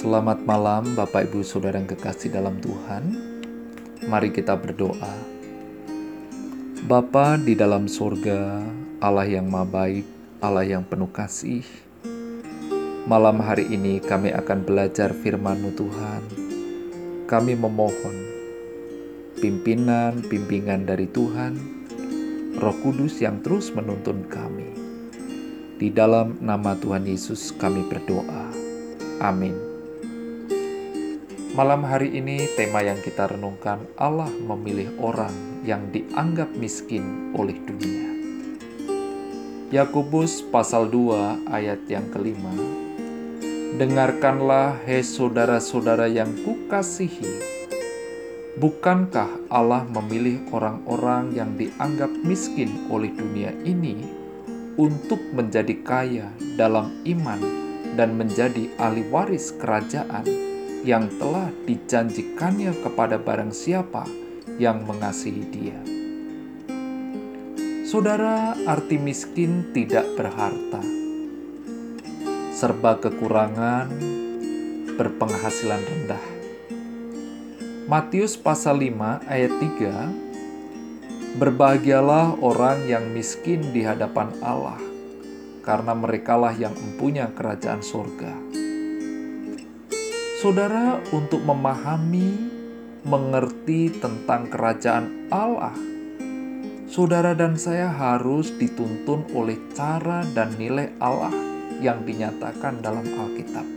Selamat malam Bapak Ibu Saudara yang kekasih dalam Tuhan. Mari kita berdoa. Bapa di dalam surga, Allah yang maha baik, Allah yang penuh kasih. Malam hari ini kami akan belajar firman-Mu Tuhan. Kami memohon pimpinan, bimbingan dari Tuhan, Roh Kudus yang terus menuntun kami. Di dalam nama Tuhan Yesus kami berdoa. Amin. Malam hari ini tema yang kita renungkan Allah memilih orang yang dianggap miskin oleh dunia. Yakobus pasal 2 ayat yang kelima. Dengarkanlah hai saudara-saudara yang kukasihi. Bukankah Allah memilih orang-orang yang dianggap miskin oleh dunia ini untuk menjadi kaya dalam iman dan menjadi ahli waris kerajaan yang telah dijanjikannya kepada barang siapa yang mengasihi Dia? Saudara, arti miskin tidak berharta, serba kekurangan, berpenghasilan rendah. Matius pasal 5 ayat 3 Berbahagialah orang yang miskin di hadapan Allah, karena merekalah yang mempunyai kerajaan surga. Saudara, untuk memahami, mengerti tentang kerajaan Allah, saudara dan saya harus dituntun oleh cara dan nilai Allah yang dinyatakan dalam Alkitab.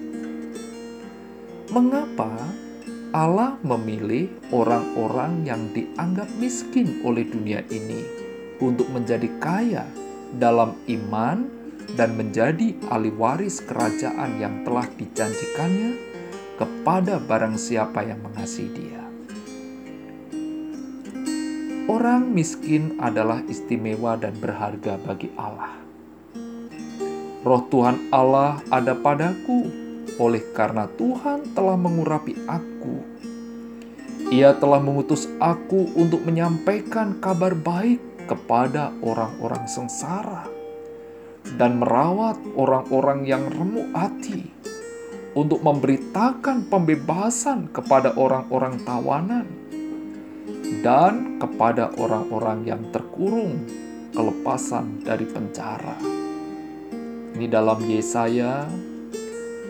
Mengapa Allah memilih orang-orang yang dianggap miskin oleh dunia ini untuk menjadi kaya dalam iman dan menjadi ahli waris kerajaan yang telah dijanjikannya kepada barang siapa yang mengasihi Dia? Orang miskin adalah istimewa dan berharga bagi Allah. Roh Tuhan Allah ada padaku, oleh karena Tuhan telah mengurapi aku. Ia telah mengutus aku untuk menyampaikan kabar baik kepada orang-orang sengsara dan merawat orang-orang yang remuk hati, untuk memberitakan pembebasan kepada orang-orang tawanan dan kepada orang-orang yang terkurung kelepasan dari penjara. Ini dalam Yesaya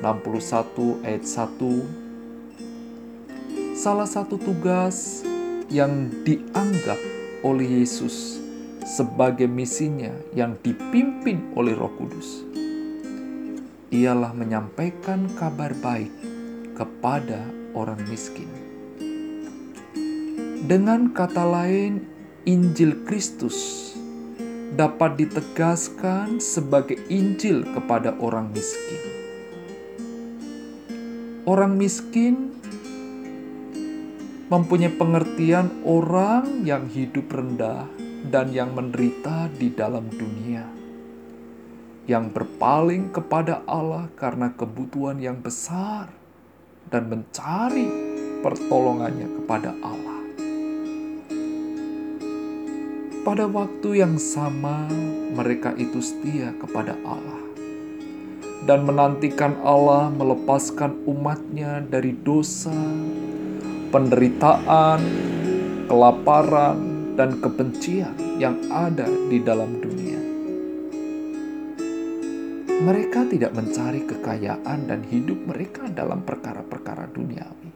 61 ayat 1. Salah satu tugas yang dianggap oleh Yesus sebagai misinya yang dipimpin oleh Roh Kudus ialah menyampaikan kabar baik kepada orang miskin. Dengan kata lain, Injil Kristus dapat ditegaskan sebagai Injil kepada orang miskin. Orang miskin mempunyai pengertian orang yang hidup rendah dan yang menderita di dalam dunia, yang berpaling kepada Allah karena kebutuhan yang besar dan mencari pertolongannya kepada Allah. Pada waktu yang sama, mereka itu setia kepada Allah dan menantikan Allah melepaskan umatnya dari dosa, penderitaan, kelaparan, dan kebencian yang ada di dalam dunia. Mereka tidak mencari kekayaan dan hidup mereka dalam perkara-perkara duniawi.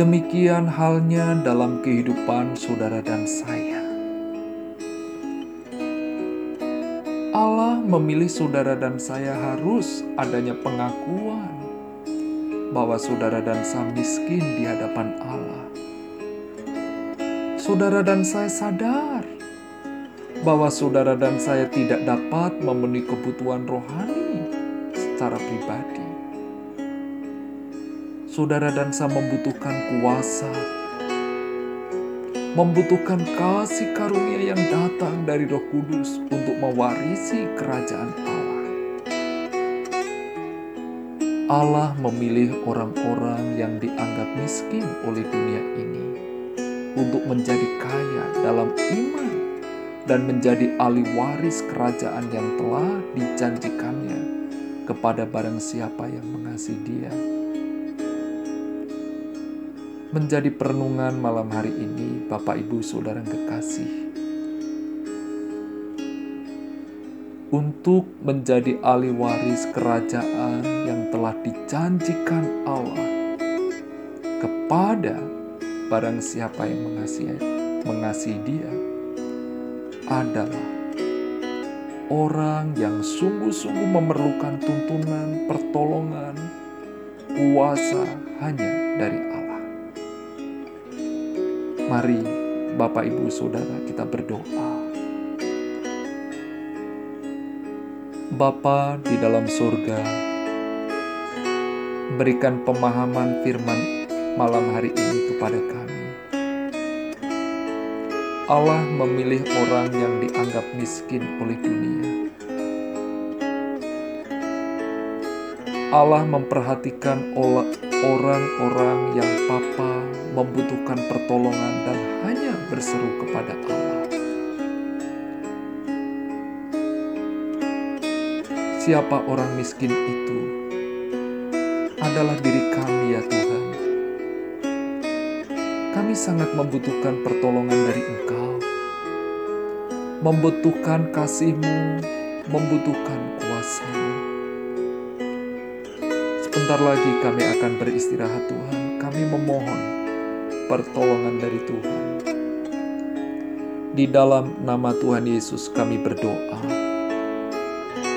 Demikian halnya dalam kehidupan saudara dan saya. Allah memilih saudara dan saya harus adanya pengakuan bahwa saudara dan saya miskin di hadapan Allah. Saudara dan saya sadar bahwa saudara dan saya tidak dapat memenuhi kebutuhan rohani secara pribadi saudara dan saya membutuhkan kuasa, membutuhkan kasih karunia yang datang dari Roh Kudus untuk mewarisi kerajaan Allah. Allah memilih orang-orang yang dianggap miskin oleh dunia ini untuk menjadi kaya dalam iman dan menjadi ahli waris kerajaan yang telah dijanjikannya kepada barang siapa yang mengasihi Dia. Menjadi perenungan malam hari ini, Bapak, Ibu, Saudara yang kekasih, untuk menjadi ahli waris kerajaan yang telah dijanjikan Allah kepada barang siapa yang mengasihi, mengasihi Dia adalah orang yang sungguh-sungguh memerlukan tuntunan, pertolongan, kuasa hanya dari Allah. Mari Bapak Ibu Saudara kita berdoa. Bapa di dalam surga, berikan pemahaman firman malam hari ini kepada kami. Allah memilih orang yang dianggap miskin oleh dunia. Allah memperhatikan orang-orang yang papa membutuhkan pertolongan dan hanya berseru kepada Allah. Siapa orang miskin itu? Adalah diri kami, ya Tuhan. Kami sangat membutuhkan pertolongan dari Engkau, membutuhkan kasih-Mu, membutuhkan kuasa-Mu. Sebentar lagi kami akan beristirahat Tuhan. Kami memohon pertolongan dari Tuhan. Di dalam nama Tuhan Yesus kami berdoa.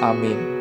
Amin.